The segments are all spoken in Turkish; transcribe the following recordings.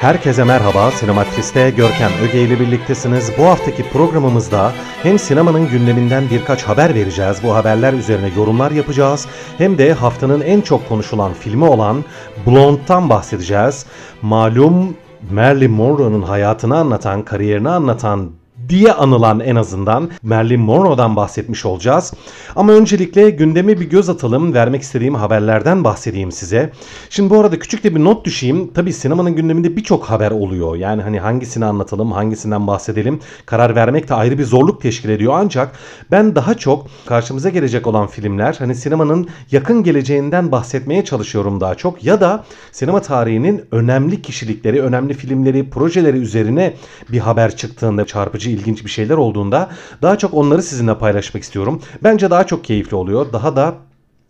Herkese merhaba, Sinematris'te Görkem Öge ile birliktesiniz. Bu haftaki programımızda hem sinemanın gündeminden birkaç haber vereceğiz, bu haberler üzerine yorumlar yapacağız. Hem de haftanın en çok konuşulan filmi olan Blonde'dan bahsedeceğiz. Malum Marilyn Monroe'nun hayatını anlatan, kariyerini anlatan diye anılan en azından Marilyn Monroe'dan bahsetmiş olacağız. Ama öncelikle gündeme bir göz atalım. Vermek istediğim haberlerden bahsedeyim size. Şimdi bu arada küçük de bir not düşeyim. Tabii sinemanın gündeminde birçok haber oluyor. Yani hani hangisini anlatalım, hangisinden bahsedelim. Karar vermek de ayrı bir zorluk teşkil ediyor. Ancak ben daha çok karşımıza gelecek olan filmler hani sinemanın yakın geleceğinden bahsetmeye çalışıyorum daha çok. Ya da sinema tarihinin önemli kişilikleri, önemli filmleri, projeleri üzerine bir haber çıktığında çarpıcı ilginç bir şeyler olduğunda daha çok onları sizinle paylaşmak istiyorum. Bence daha çok keyifli oluyor. Daha da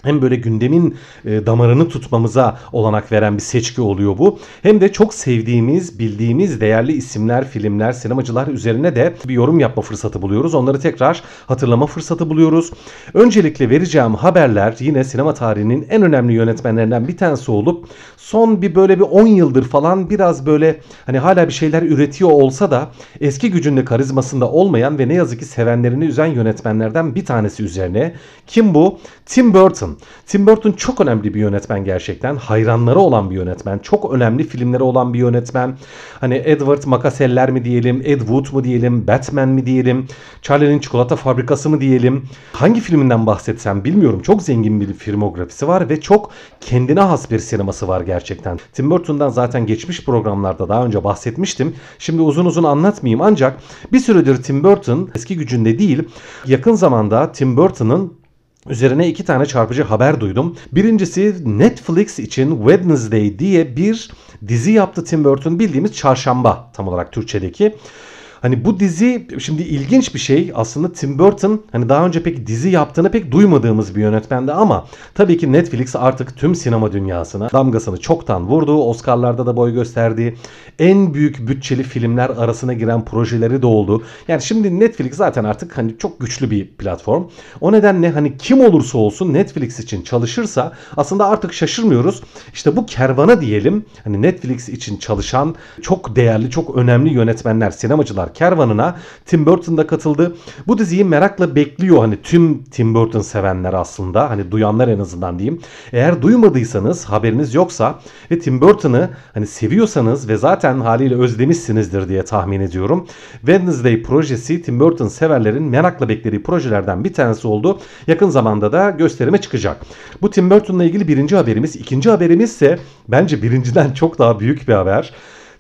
hem böyle gündemin e, damarını tutmamıza olanak veren bir seçki oluyor bu. Hem de çok sevdiğimiz, bildiğimiz değerli isimler, filmler, sinemacılar üzerine de bir yorum yapma fırsatı buluyoruz. Onları tekrar hatırlama fırsatı buluyoruz. Öncelikle vereceğim haberler yine sinema tarihinin en önemli yönetmenlerinden bir tanesi olup son bir böyle bir 10 yıldır falan biraz böyle hani hala bir şeyler üretiyor olsa da eski gücünde karizmasında olmayan ve ne yazık ki sevenlerini üzen yönetmenlerden bir tanesi üzerine. Kim bu? Tim Burton. Tim Burton çok önemli bir yönetmen gerçekten. Hayranları olan bir yönetmen. Çok önemli filmleri olan bir yönetmen. Hani Edward Makaseller mi diyelim, Ed Wood mu diyelim, Batman mi diyelim, Charlie'nin Çikolata Fabrikası mı diyelim. Hangi filminden bahsetsem bilmiyorum. Çok zengin bir filmografisi var ve çok kendine has bir sineması var gerçekten. Tim Burton'dan zaten geçmiş programlarda daha önce bahsetmiştim. Şimdi uzun uzun anlatmayayım ancak bir süredir Tim Burton eski gücünde değil yakın zamanda Tim Burton'ın Üzerine iki tane çarpıcı haber duydum. Birincisi Netflix için Wednesday diye bir dizi yaptı Tim Burton bildiğimiz çarşamba tam olarak Türkçedeki. Hani bu dizi şimdi ilginç bir şey. Aslında Tim Burton hani daha önce pek dizi yaptığını pek duymadığımız bir yönetmendi ama tabii ki Netflix artık tüm sinema dünyasına damgasını çoktan vurdu. Oscar'larda da boy gösterdi. En büyük bütçeli filmler arasına giren projeleri de oldu. Yani şimdi Netflix zaten artık hani çok güçlü bir platform. O nedenle hani kim olursa olsun Netflix için çalışırsa aslında artık şaşırmıyoruz. İşte bu kervana diyelim hani Netflix için çalışan çok değerli, çok önemli yönetmenler, sinemacılar Yıldızlar Kervanı'na Tim Burton da katıldı. Bu diziyi merakla bekliyor hani tüm Tim Burton sevenler aslında hani duyanlar en azından diyeyim. Eğer duymadıysanız haberiniz yoksa ve Tim Burton'ı hani seviyorsanız ve zaten haliyle özlemişsinizdir diye tahmin ediyorum. Wednesday projesi Tim Burton severlerin merakla beklediği projelerden bir tanesi oldu. Yakın zamanda da gösterime çıkacak. Bu Tim Burton'la ilgili birinci haberimiz. İkinci haberimiz ise bence birinciden çok daha büyük bir haber.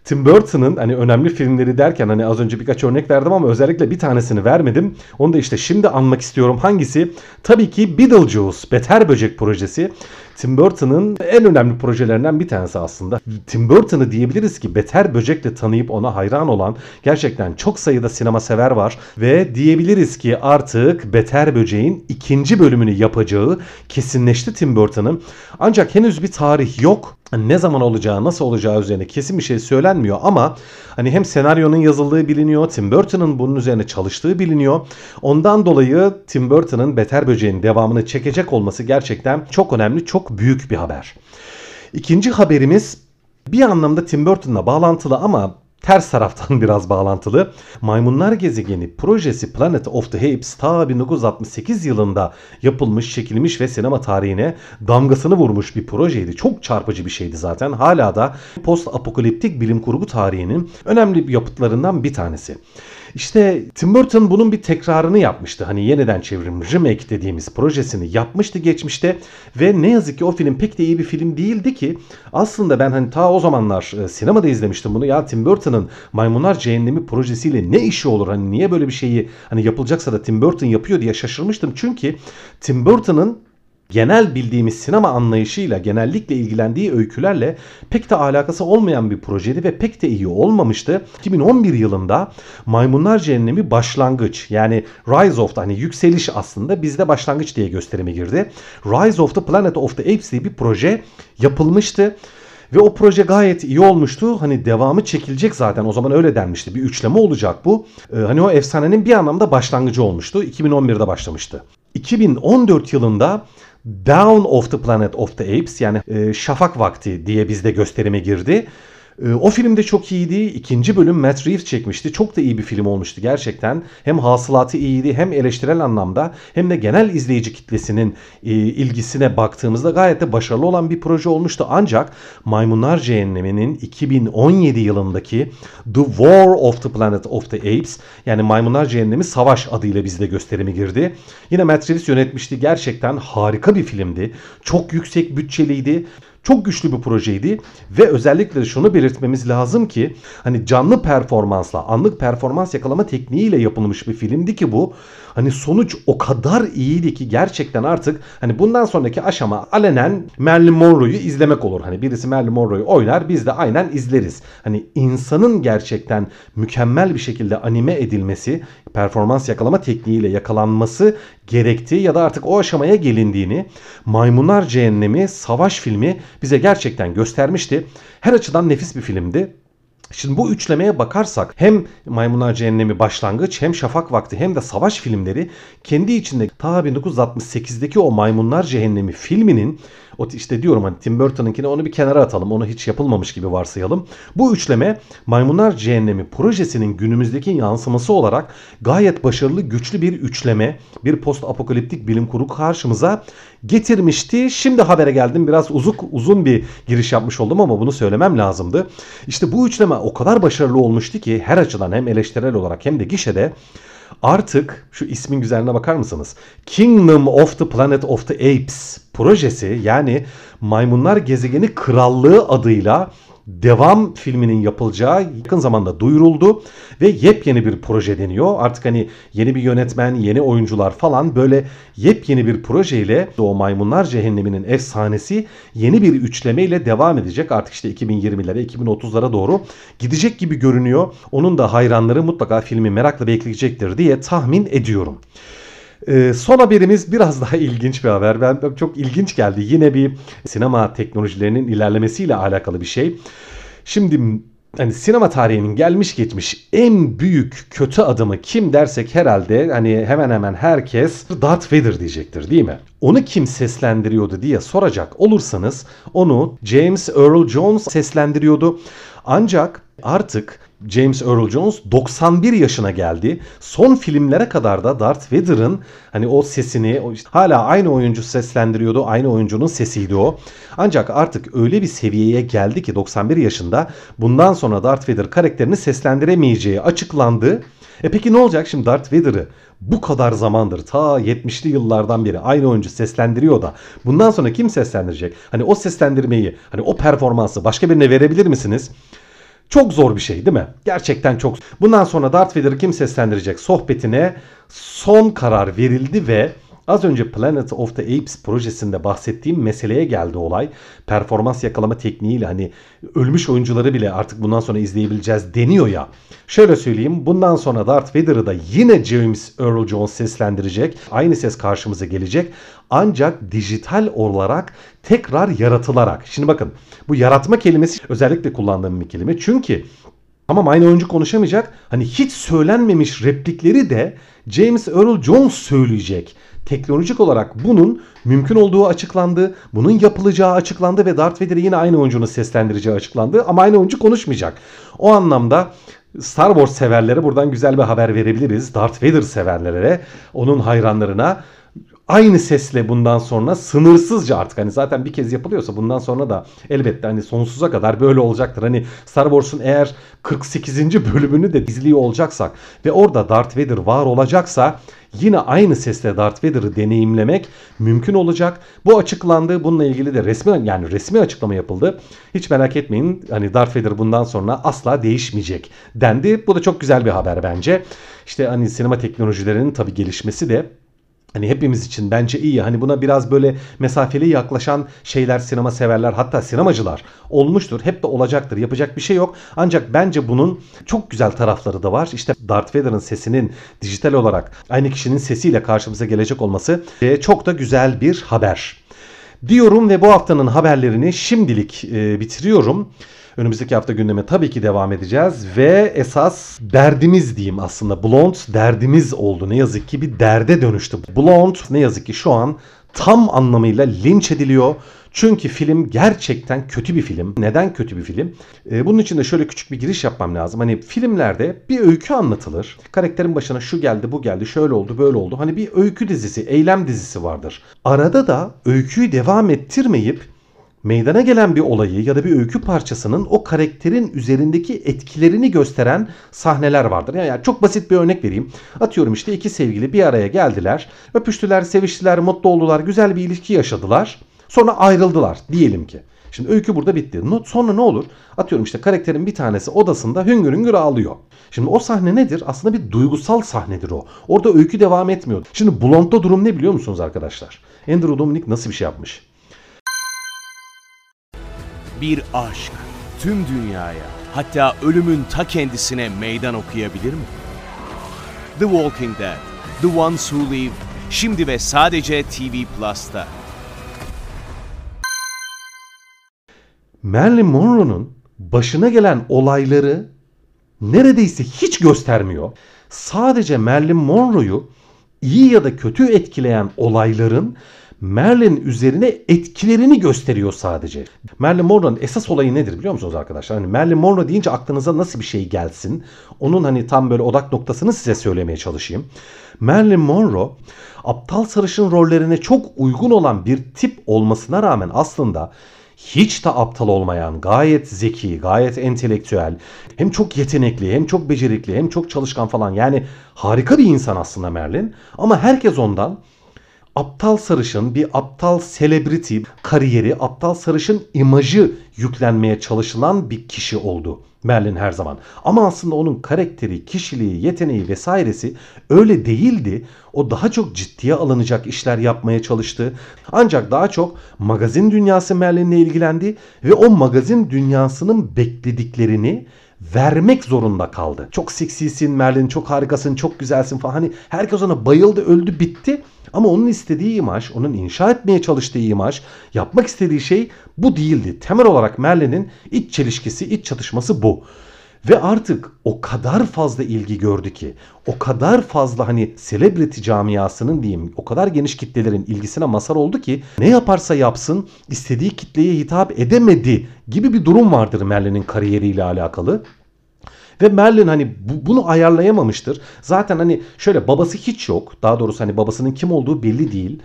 Tim Burton'ın hani önemli filmleri derken hani az önce birkaç örnek verdim ama özellikle bir tanesini vermedim. Onu da işte şimdi anmak istiyorum. Hangisi? Tabii ki Beetlejuice, Beter Böcek projesi. Tim Burton'ın en önemli projelerinden bir tanesi aslında. Tim Burton'ı diyebiliriz ki Beter Böcek'le tanıyıp ona hayran olan gerçekten çok sayıda sinema sever var ve diyebiliriz ki artık Beter Böcek'in ikinci bölümünü yapacağı kesinleşti Tim Burton'ın. Ancak henüz bir tarih yok. Ne zaman olacağı, nasıl olacağı üzerine kesin bir şey söylenmiyor ama hani hem senaryonun yazıldığı biliniyor, Tim Burton'ın bunun üzerine çalıştığı biliniyor. Ondan dolayı Tim Burton'ın Beter Böceğin devamını çekecek olması gerçekten çok önemli, çok büyük bir haber. İkinci haberimiz bir anlamda Tim Burton'la bağlantılı ama ters taraftan biraz bağlantılı. Maymunlar Gezegeni projesi Planet of the Apes ta 1968 yılında yapılmış, çekilmiş ve sinema tarihine damgasını vurmuş bir projeydi. Çok çarpıcı bir şeydi zaten. Hala da post apokaliptik bilim kurgu tarihinin önemli yapıtlarından bir tanesi. İşte Tim Burton bunun bir tekrarını yapmıştı. Hani yeniden çevrim remake dediğimiz projesini yapmıştı geçmişte ve ne yazık ki o film pek de iyi bir film değildi ki aslında ben hani ta o zamanlar e, sinemada izlemiştim bunu. Ya Tim Burton'ın Maymunlar Cehennemi projesiyle ne işi olur? Hani niye böyle bir şeyi hani yapılacaksa da Tim Burton yapıyor diye şaşırmıştım. Çünkü Tim Burton'ın genel bildiğimiz sinema anlayışıyla genellikle ilgilendiği öykülerle pek de alakası olmayan bir projeydi ve pek de iyi olmamıştı. 2011 yılında Maymunlar Cehennemi başlangıç yani Rise of the hani yükseliş aslında bizde başlangıç diye gösterime girdi. Rise of the Planet of the Apes diye bir proje yapılmıştı. Ve o proje gayet iyi olmuştu. Hani devamı çekilecek zaten. O zaman öyle denmişti. Bir üçleme olacak bu. Ee, hani o efsanenin bir anlamda başlangıcı olmuştu. 2011'de başlamıştı. 2014 yılında Down of the Planet of the Apes yani e, Şafak Vakti diye bizde gösterime girdi. E, o film de çok iyiydi. İkinci bölüm Matt Reeves çekmişti. Çok da iyi bir film olmuştu gerçekten. Hem hasılatı iyiydi hem eleştirel anlamda hem de genel izleyici kitlesinin e, ilgisine baktığımızda gayet de başarılı olan bir proje olmuştu. Ancak Maymunlar Cehennemi'nin 2017 yılındaki The War of the Planet of the Apes yani Maymunlar Cehennemi Savaş adıyla bizde gösterimi girdi. Yine Matt Reeves yönetmişti. Gerçekten harika bir filmdi. Çok yüksek bütçeliydi. Çok güçlü bir projeydi ve özellikle şunu belirtmemiz lazım ki hani canlı performansla, anlık performans yakalama tekniğiyle yapılmış bir filmdi ki bu. Hani sonuç o kadar iyiydi ki gerçekten artık hani bundan sonraki aşama alenen Marilyn Monroe'yu izlemek olur. Hani birisi Marilyn Monroe'yu oynar biz de aynen izleriz. Hani insanın gerçekten mükemmel bir şekilde anime edilmesi, performans yakalama tekniğiyle yakalanması gerektiği ya da artık o aşamaya gelindiğini Maymunlar Cehennemi savaş filmi bize gerçekten göstermişti. Her açıdan nefis bir filmdi. Şimdi bu üçlemeye bakarsak hem Maymunlar Cehennemi başlangıç hem Şafak Vakti hem de savaş filmleri kendi içinde ta 1968'deki o Maymunlar Cehennemi filminin o işte diyorum hani Tim Burton'ınkini onu bir kenara atalım. Onu hiç yapılmamış gibi varsayalım. Bu üçleme Maymunlar Cehennemi projesinin günümüzdeki yansıması olarak gayet başarılı güçlü bir üçleme. Bir post apokaliptik bilim kurgu karşımıza getirmişti. Şimdi habere geldim. Biraz uzun uzun bir giriş yapmış oldum ama bunu söylemem lazımdı. İşte bu üçleme o kadar başarılı olmuştu ki her açıdan hem eleştirel olarak hem de gişede artık şu ismin güzelliğine bakar mısınız? Kingdom of the Planet of the Apes projesi yani Maymunlar Gezegeni Krallığı adıyla devam filminin yapılacağı yakın zamanda duyuruldu ve yepyeni bir proje deniyor. Artık hani yeni bir yönetmen, yeni oyuncular falan böyle yepyeni bir projeyle o Maymunlar Cehennemi'nin efsanesi yeni bir üçlemeyle devam edecek. Artık işte 2020'lere, 2030'lara doğru gidecek gibi görünüyor. Onun da hayranları mutlaka filmi merakla bekleyecektir diye tahmin ediyorum. Ee, son haberimiz biraz daha ilginç bir haber. Ben çok ilginç geldi. Yine bir sinema teknolojilerinin ilerlemesiyle alakalı bir şey. Şimdi hani sinema tarihinin gelmiş geçmiş en büyük kötü adımı kim dersek herhalde hani hemen hemen herkes Darth Vader diyecektir değil mi? Onu kim seslendiriyordu diye soracak olursanız onu James Earl Jones seslendiriyordu. Ancak artık James Earl Jones 91 yaşına geldi. Son filmlere kadar da Darth Vader'ın hani o sesini o işte, hala aynı oyuncu seslendiriyordu. Aynı oyuncunun sesiydi o. Ancak artık öyle bir seviyeye geldi ki 91 yaşında bundan sonra Darth Vader karakterini seslendiremeyeceği açıklandı. E peki ne olacak şimdi Darth Vader'ı bu kadar zamandır ta 70'li yıllardan beri aynı oyuncu seslendiriyor da bundan sonra kim seslendirecek? Hani o seslendirmeyi hani o performansı başka birine verebilir misiniz? Çok zor bir şey değil mi? Gerçekten çok. Bundan sonra Darth Vader'ı kim seslendirecek sohbetine son karar verildi ve Az önce Planet of the Apes projesinde bahsettiğim meseleye geldi olay. Performans yakalama tekniğiyle hani ölmüş oyuncuları bile artık bundan sonra izleyebileceğiz deniyor ya. Şöyle söyleyeyim bundan sonra Darth Vader'ı da yine James Earl Jones seslendirecek. Aynı ses karşımıza gelecek. Ancak dijital olarak tekrar yaratılarak. Şimdi bakın bu yaratma kelimesi özellikle kullandığım bir kelime. Çünkü Tamam aynı oyuncu konuşamayacak. Hani hiç söylenmemiş replikleri de James Earl Jones söyleyecek teknolojik olarak bunun mümkün olduğu açıklandı. Bunun yapılacağı açıklandı ve Darth Vader'ı yine aynı oyuncunun seslendireceği açıklandı. Ama aynı oyuncu konuşmayacak. O anlamda Star Wars severlere buradan güzel bir haber verebiliriz. Darth Vader severlere, onun hayranlarına aynı sesle bundan sonra sınırsızca artık hani zaten bir kez yapılıyorsa bundan sonra da elbette hani sonsuza kadar böyle olacaktır. Hani Star Wars'un eğer 48. bölümünü de izliyor olacaksak ve orada Darth Vader var olacaksa yine aynı sesle Darth Vader'ı deneyimlemek mümkün olacak. Bu açıklandı. Bununla ilgili de resmi yani resmi açıklama yapıldı. Hiç merak etmeyin. Hani Darth Vader bundan sonra asla değişmeyecek dendi. Bu da çok güzel bir haber bence. İşte hani sinema teknolojilerinin tabii gelişmesi de Hani hepimiz için bence iyi. Hani buna biraz böyle mesafeli yaklaşan şeyler sinema severler hatta sinemacılar olmuştur. Hep de olacaktır. Yapacak bir şey yok. Ancak bence bunun çok güzel tarafları da var. İşte Darth Vader'ın sesinin dijital olarak aynı kişinin sesiyle karşımıza gelecek olması e, çok da güzel bir haber. Diyorum ve bu haftanın haberlerini şimdilik e, bitiriyorum. Önümüzdeki hafta gündeme tabii ki devam edeceğiz ve esas derdimiz diyeyim aslında. Blond derdimiz oldu. Ne yazık ki bir derde dönüştü. Blond ne yazık ki şu an tam anlamıyla linç ediliyor. Çünkü film gerçekten kötü bir film. Neden kötü bir film? Ee, bunun için de şöyle küçük bir giriş yapmam lazım. Hani filmlerde bir öykü anlatılır. Karakterin başına şu geldi, bu geldi, şöyle oldu, böyle oldu. Hani bir öykü dizisi, eylem dizisi vardır. Arada da öyküyü devam ettirmeyip meydana gelen bir olayı ya da bir öykü parçasının o karakterin üzerindeki etkilerini gösteren sahneler vardır. Yani çok basit bir örnek vereyim. Atıyorum işte iki sevgili bir araya geldiler. Öpüştüler, seviştiler, mutlu oldular, güzel bir ilişki yaşadılar. Sonra ayrıldılar diyelim ki. Şimdi öykü burada bitti. Sonra ne olur? Atıyorum işte karakterin bir tanesi odasında hüngür hüngür ağlıyor. Şimdi o sahne nedir? Aslında bir duygusal sahnedir o. Orada öykü devam etmiyor. Şimdi Blond'da durum ne biliyor musunuz arkadaşlar? Andrew Dominic nasıl bir şey yapmış? Bir aşk tüm dünyaya hatta ölümün ta kendisine meydan okuyabilir mi? The Walking Dead, The Ones Who Live, şimdi ve sadece TV Plus'ta. Marilyn Monroe'nun başına gelen olayları neredeyse hiç göstermiyor. Sadece Marilyn Monroe'yu iyi ya da kötü etkileyen olayların Merlin üzerine etkilerini gösteriyor sadece. Marilyn Monroe'nun esas olayı nedir biliyor musunuz arkadaşlar? Hani Marilyn Monroe deyince aklınıza nasıl bir şey gelsin? Onun hani tam böyle odak noktasını size söylemeye çalışayım. Marilyn Monroe aptal sarışın rollerine çok uygun olan bir tip olmasına rağmen aslında hiç de aptal olmayan, gayet zeki, gayet entelektüel, hem çok yetenekli, hem çok becerikli, hem çok çalışkan falan. Yani harika bir insan aslında Merlin. Ama herkes ondan aptal sarışın bir aptal celebrity kariyeri, aptal sarışın imajı yüklenmeye çalışılan bir kişi oldu. Merlin her zaman. Ama aslında onun karakteri, kişiliği, yeteneği vesairesi öyle değildi. O daha çok ciddiye alınacak işler yapmaya çalıştı. Ancak daha çok magazin dünyası Merlin'le ilgilendi ve o magazin dünyasının beklediklerini vermek zorunda kaldı. Çok seksisin Merlin, çok harikasın, çok güzelsin falan. Hani herkes ona bayıldı, öldü, bitti. Ama onun istediği imaj, onun inşa etmeye çalıştığı imaj, yapmak istediği şey bu değildi. Temel olarak Merlin'in iç çelişkisi, iç çatışması bu. Ve artık o kadar fazla ilgi gördü ki, o kadar fazla hani celebrity camiasının diyeyim, o kadar geniş kitlelerin ilgisine masal oldu ki ne yaparsa yapsın istediği kitleye hitap edemedi gibi bir durum vardır Merlin'in kariyeriyle alakalı. Ve Merlin hani bu, bunu ayarlayamamıştır. Zaten hani şöyle babası hiç yok. Daha doğrusu hani babasının kim olduğu belli değil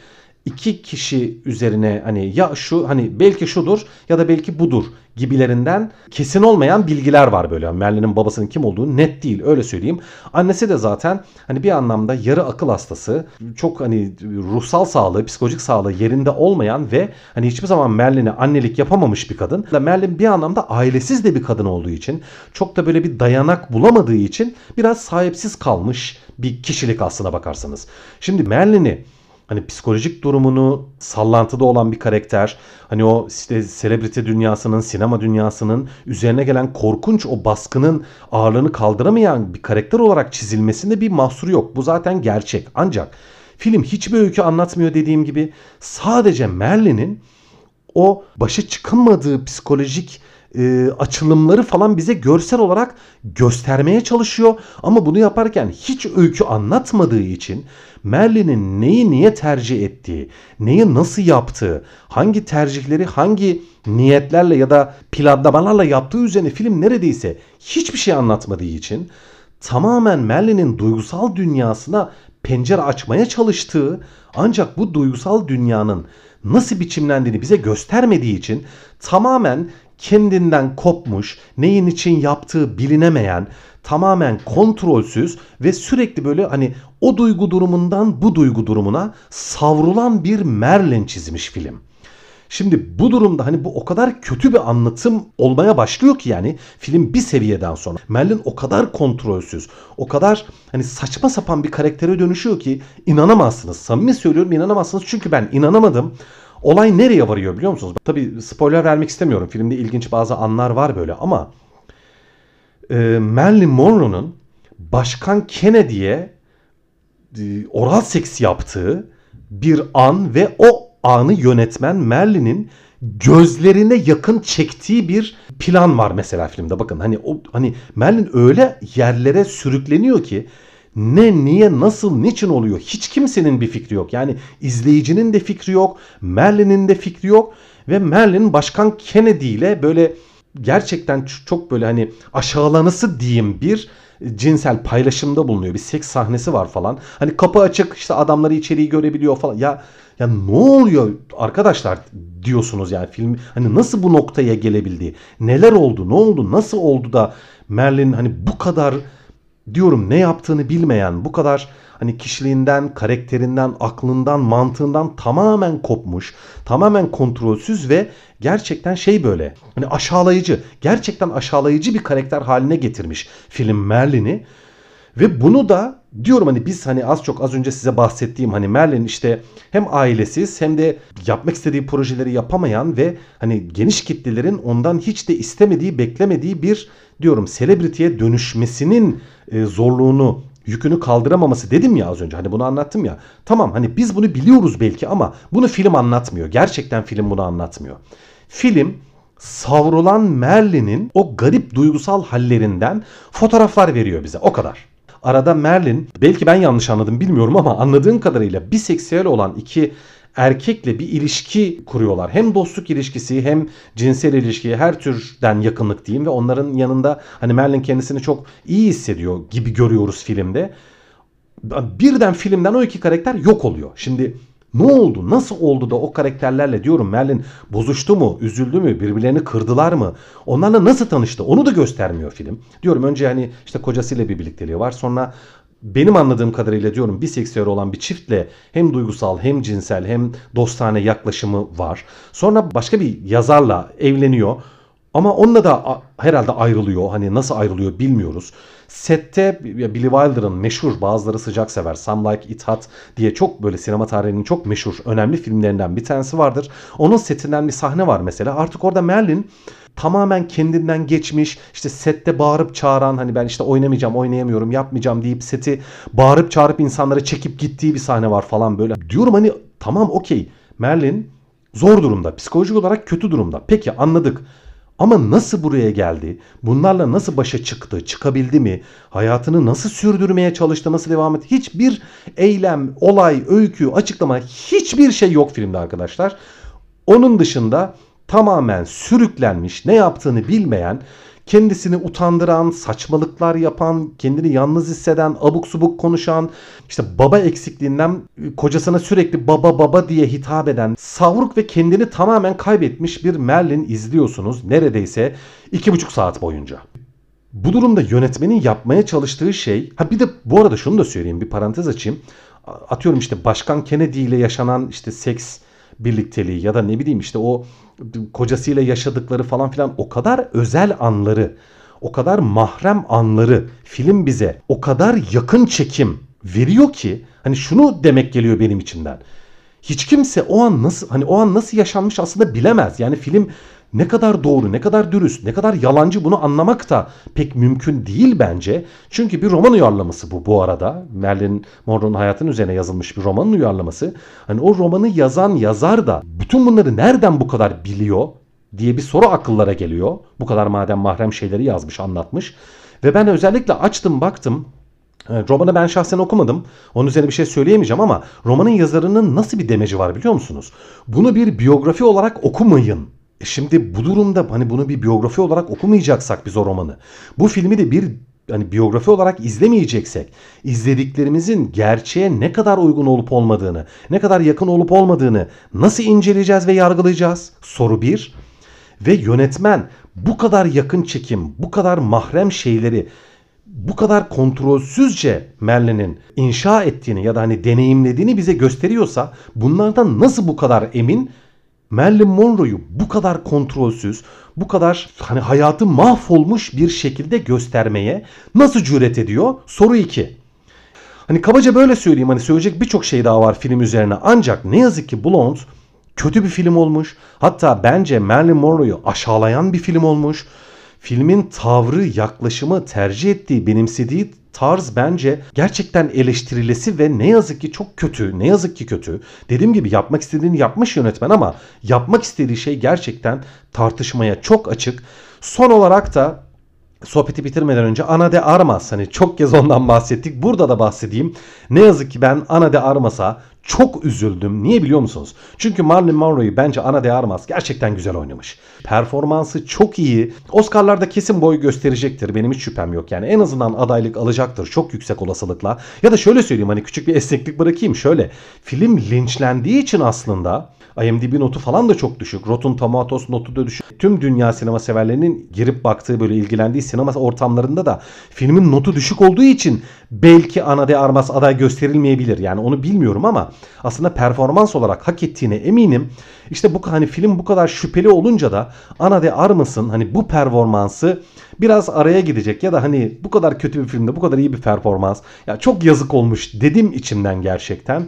iki kişi üzerine hani ya şu hani belki şudur ya da belki budur gibilerinden kesin olmayan bilgiler var böyle. Yani Merlin'in babasının kim olduğu net değil öyle söyleyeyim. Annesi de zaten hani bir anlamda yarı akıl hastası. Çok hani ruhsal sağlığı, psikolojik sağlığı yerinde olmayan ve hani hiçbir zaman Merlin'e annelik yapamamış bir kadın. Merlin bir anlamda ailesiz de bir kadın olduğu için çok da böyle bir dayanak bulamadığı için biraz sahipsiz kalmış bir kişilik aslına bakarsanız. Şimdi Merlin'i hani psikolojik durumunu sallantıda olan bir karakter. Hani o işte selebrite dünyasının, sinema dünyasının üzerine gelen korkunç o baskının ağırlığını kaldıramayan bir karakter olarak çizilmesinde bir mahsur yok. Bu zaten gerçek. Ancak film hiçbir öykü anlatmıyor dediğim gibi. Sadece Merlin'in o başa çıkamadığı psikolojik e, açılımları falan bize görsel olarak göstermeye çalışıyor. Ama bunu yaparken hiç öykü anlatmadığı için Merlin'in neyi niye tercih ettiği, neyi nasıl yaptığı, hangi tercihleri hangi niyetlerle ya da planlamalarla yaptığı üzerine film neredeyse hiçbir şey anlatmadığı için tamamen Merlin'in duygusal dünyasına pencere açmaya çalıştığı ancak bu duygusal dünyanın nasıl biçimlendiğini bize göstermediği için tamamen kendinden kopmuş, neyin için yaptığı bilinemeyen, tamamen kontrolsüz ve sürekli böyle hani o duygu durumundan bu duygu durumuna savrulan bir Merlin çizmiş film. Şimdi bu durumda hani bu o kadar kötü bir anlatım olmaya başlıyor ki yani film bir seviyeden sonra. Merlin o kadar kontrolsüz, o kadar hani saçma sapan bir karaktere dönüşüyor ki inanamazsınız. Samimi söylüyorum inanamazsınız çünkü ben inanamadım. Olay nereye varıyor biliyor musunuz? Tabi spoiler vermek istemiyorum. Filmde ilginç bazı anlar var böyle ama e, Marilyn Monroe'nun Başkan Kennedy'ye e, oral seks yaptığı bir an ve o anı yönetmen Merlin'in gözlerine yakın çektiği bir plan var mesela filmde. Bakın hani o hani Merlin öyle yerlere sürükleniyor ki ne, niye, nasıl, niçin oluyor? Hiç kimsenin bir fikri yok. Yani izleyicinin de fikri yok, Merlin'in de fikri yok ve Merlin Başkan Kennedy ile böyle gerçekten çok böyle hani aşağılanısı diyeyim bir cinsel paylaşımda bulunuyor. Bir seks sahnesi var falan. Hani kapı açık işte adamları içeriği görebiliyor falan. Ya ya ne oluyor arkadaşlar diyorsunuz yani film hani nasıl bu noktaya gelebildi? Neler oldu? Ne oldu? Nasıl oldu da Merlin hani bu kadar diyorum ne yaptığını bilmeyen, bu kadar hani kişiliğinden, karakterinden, aklından, mantığından tamamen kopmuş, tamamen kontrolsüz ve gerçekten şey böyle hani aşağılayıcı, gerçekten aşağılayıcı bir karakter haline getirmiş film Merlin'i. Ve bunu da diyorum hani biz hani az çok az önce size bahsettiğim hani Merlin işte hem ailesiz hem de yapmak istediği projeleri yapamayan ve hani geniş kitlelerin ondan hiç de istemediği, beklemediği bir diyorum selebritiye dönüşmesinin e, zorluğunu yükünü kaldıramaması dedim ya az önce hani bunu anlattım ya. Tamam hani biz bunu biliyoruz belki ama bunu film anlatmıyor. Gerçekten film bunu anlatmıyor. Film savrulan Merlin'in o garip duygusal hallerinden fotoğraflar veriyor bize o kadar. Arada Merlin belki ben yanlış anladım bilmiyorum ama anladığım kadarıyla biseksüel olan iki erkekle bir ilişki kuruyorlar. Hem dostluk ilişkisi hem cinsel ilişki her türden yakınlık diyeyim ve onların yanında hani Merlin kendisini çok iyi hissediyor gibi görüyoruz filmde. Birden filmden o iki karakter yok oluyor. Şimdi ne oldu? Nasıl oldu da o karakterlerle diyorum Merlin bozuştu mu? Üzüldü mü? Birbirlerini kırdılar mı? Onlarla nasıl tanıştı? Onu da göstermiyor film. Diyorum önce hani işte kocasıyla bir birlikteliği var. Sonra benim anladığım kadarıyla diyorum biseksüel olan bir çiftle hem duygusal hem cinsel hem dostane yaklaşımı var. Sonra başka bir yazarla evleniyor. Ama onunla da herhalde ayrılıyor. Hani nasıl ayrılıyor bilmiyoruz. Sette Billy Wilder'ın meşhur bazıları sıcak sever Some Like It Hot diye çok böyle sinema tarihinin çok meşhur önemli filmlerinden bir tanesi vardır. Onun setinden bir sahne var mesela. Artık orada Merlin tamamen kendinden geçmiş işte sette bağırıp çağıran hani ben işte oynamayacağım oynayamıyorum yapmayacağım deyip seti bağırıp çağırıp insanlara çekip gittiği bir sahne var falan böyle. Diyorum hani tamam okey Merlin zor durumda psikolojik olarak kötü durumda peki anladık. Ama nasıl buraya geldi? Bunlarla nasıl başa çıktı? Çıkabildi mi? Hayatını nasıl sürdürmeye çalıştı? Nasıl devam etti? Hiçbir eylem, olay, öykü, açıklama hiçbir şey yok filmde arkadaşlar. Onun dışında tamamen sürüklenmiş, ne yaptığını bilmeyen, kendisini utandıran, saçmalıklar yapan, kendini yalnız hisseden, abuk subuk konuşan, işte baba eksikliğinden kocasına sürekli baba baba diye hitap eden, savruk ve kendini tamamen kaybetmiş bir Merlin izliyorsunuz neredeyse iki buçuk saat boyunca. Bu durumda yönetmenin yapmaya çalıştığı şey, ha bir de bu arada şunu da söyleyeyim bir parantez açayım. Atıyorum işte Başkan Kennedy ile yaşanan işte seks birlikteliği ya da ne bileyim işte o kocasıyla yaşadıkları falan filan o kadar özel anları, o kadar mahrem anları film bize o kadar yakın çekim veriyor ki hani şunu demek geliyor benim içimden. Hiç kimse o an nasıl hani o an nasıl yaşanmış aslında bilemez. Yani film ne kadar doğru, ne kadar dürüst, ne kadar yalancı bunu anlamak da pek mümkün değil bence. Çünkü bir roman uyarlaması bu bu arada. Marilyn Monroe'nun hayatının üzerine yazılmış bir romanın uyarlaması. Hani o romanı yazan yazar da bütün bunları nereden bu kadar biliyor diye bir soru akıllara geliyor. Bu kadar madem mahrem şeyleri yazmış, anlatmış. Ve ben özellikle açtım baktım romanı ben şahsen okumadım. Onun üzerine bir şey söyleyemeyeceğim ama romanın yazarının nasıl bir demeci var biliyor musunuz? Bunu bir biyografi olarak okumayın şimdi bu durumda hani bunu bir biyografi olarak okumayacaksak biz o romanı. Bu filmi de bir hani biyografi olarak izlemeyeceksek izlediklerimizin gerçeğe ne kadar uygun olup olmadığını, ne kadar yakın olup olmadığını nasıl inceleyeceğiz ve yargılayacağız? Soru 1. Ve yönetmen bu kadar yakın çekim, bu kadar mahrem şeyleri bu kadar kontrolsüzce Merlin'in inşa ettiğini ya da hani deneyimlediğini bize gösteriyorsa bunlardan nasıl bu kadar emin Marilyn Monroe'yu bu kadar kontrolsüz, bu kadar hani hayatı mahvolmuş bir şekilde göstermeye nasıl cüret ediyor? Soru 2. Hani kabaca böyle söyleyeyim hani söyleyecek birçok şey daha var film üzerine ancak ne yazık ki Blonde kötü bir film olmuş. Hatta bence Marilyn Monroe'yu aşağılayan bir film olmuş. Filmin tavrı, yaklaşımı, tercih ettiği, benimsediği tarz bence gerçekten eleştirilesi ve ne yazık ki çok kötü. Ne yazık ki kötü. Dediğim gibi yapmak istediğini yapmış yönetmen ama yapmak istediği şey gerçekten tartışmaya çok açık. Son olarak da sohbeti bitirmeden önce Ana de Armas hani çok kez ondan bahsettik. Burada da bahsedeyim. Ne yazık ki ben Ana de Armas'a çok üzüldüm. Niye biliyor musunuz? Çünkü Marilyn Monroe'yu bence Ana de Armas gerçekten güzel oynamış. Performansı çok iyi. Oscar'larda kesin boy gösterecektir. Benim hiç şüphem yok. Yani en azından adaylık alacaktır çok yüksek olasılıkla. Ya da şöyle söyleyeyim hani küçük bir esneklik bırakayım. Şöyle film linçlendiği için aslında IMDb notu falan da çok düşük. Rotten Tomatoes notu da düşük. Tüm dünya sinema severlerinin girip baktığı böyle ilgilendiği sinema ortamlarında da filmin notu düşük olduğu için belki Ana de Armas aday gösterilmeyebilir. Yani onu bilmiyorum ama aslında performans olarak hak ettiğine eminim. İşte bu hani film bu kadar şüpheli olunca da Ana de Armas'ın hani bu performansı biraz araya gidecek ya da hani bu kadar kötü bir filmde bu kadar iyi bir performans ya çok yazık olmuş dedim içimden gerçekten.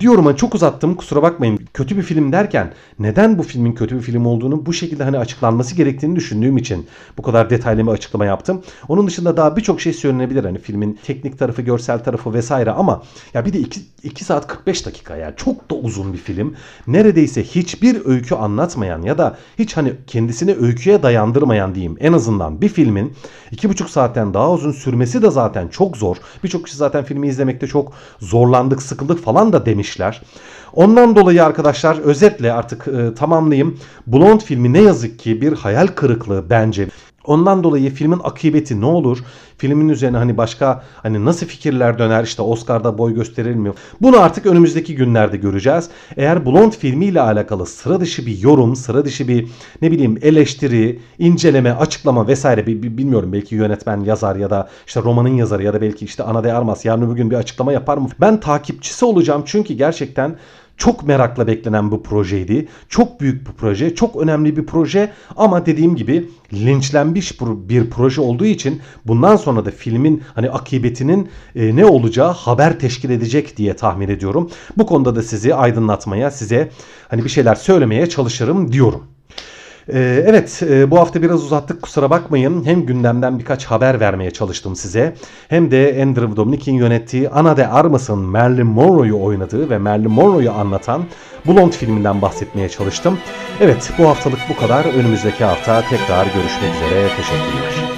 Diyorum hani çok uzattım kusura bakmayın. Kötü bir film derken neden bu filmin kötü bir film olduğunu bu şekilde hani açıklanması gerektiğini düşündüğüm için bu kadar detaylı bir açıklama yaptım. Onun dışında daha birçok şey söylenebilir hani filmin teknik tarafı, görsel tarafı vesaire ama ya bir de 2, 2 saat 45 dakika yani çok da uzun bir film. Neredeyse hiçbir öykü anlatmayan ya da hiç hani kendisini öyküye dayandırmayan diyeyim en azından bir filmin 2,5 saatten daha uzun sürmesi de zaten çok zor. Birçok kişi zaten filmi izlemekte çok zorlandık, sıkıldık falan da da demişler. Ondan dolayı arkadaşlar özetle artık e, tamamlayayım. Blond filmi ne yazık ki bir hayal kırıklığı bence. Ondan dolayı filmin akıbeti ne olur? Filmin üzerine hani başka hani nasıl fikirler döner işte Oscar'da boy gösterir mi? Bunu artık önümüzdeki günlerde göreceğiz. Eğer Blond filmiyle alakalı sıra dışı bir yorum, sıra dışı bir ne bileyim eleştiri, inceleme, açıklama vesaire bilmiyorum belki yönetmen yazar ya da işte romanın yazarı ya da belki işte Ana de Armas yarın bugün bir açıklama yapar mı? Ben takipçisi olacağım çünkü gerçekten çok merakla beklenen bu projeydi. Çok büyük bir proje, çok önemli bir proje ama dediğim gibi linçlenmiş bir proje olduğu için bundan sonra da filmin hani akıbetinin e, ne olacağı haber teşkil edecek diye tahmin ediyorum. Bu konuda da sizi aydınlatmaya, size hani bir şeyler söylemeye çalışırım diyorum. Ee, evet e, bu hafta biraz uzattık kusura bakmayın. Hem gündemden birkaç haber vermeye çalıştım size. Hem de Andrew Dominik'in yönettiği Ana de Armas'ın Marilyn Monroe'yu oynadığı ve Marilyn Monroe'yu anlatan Blond filminden bahsetmeye çalıştım. Evet bu haftalık bu kadar. Önümüzdeki hafta tekrar görüşmek üzere. Teşekkürler.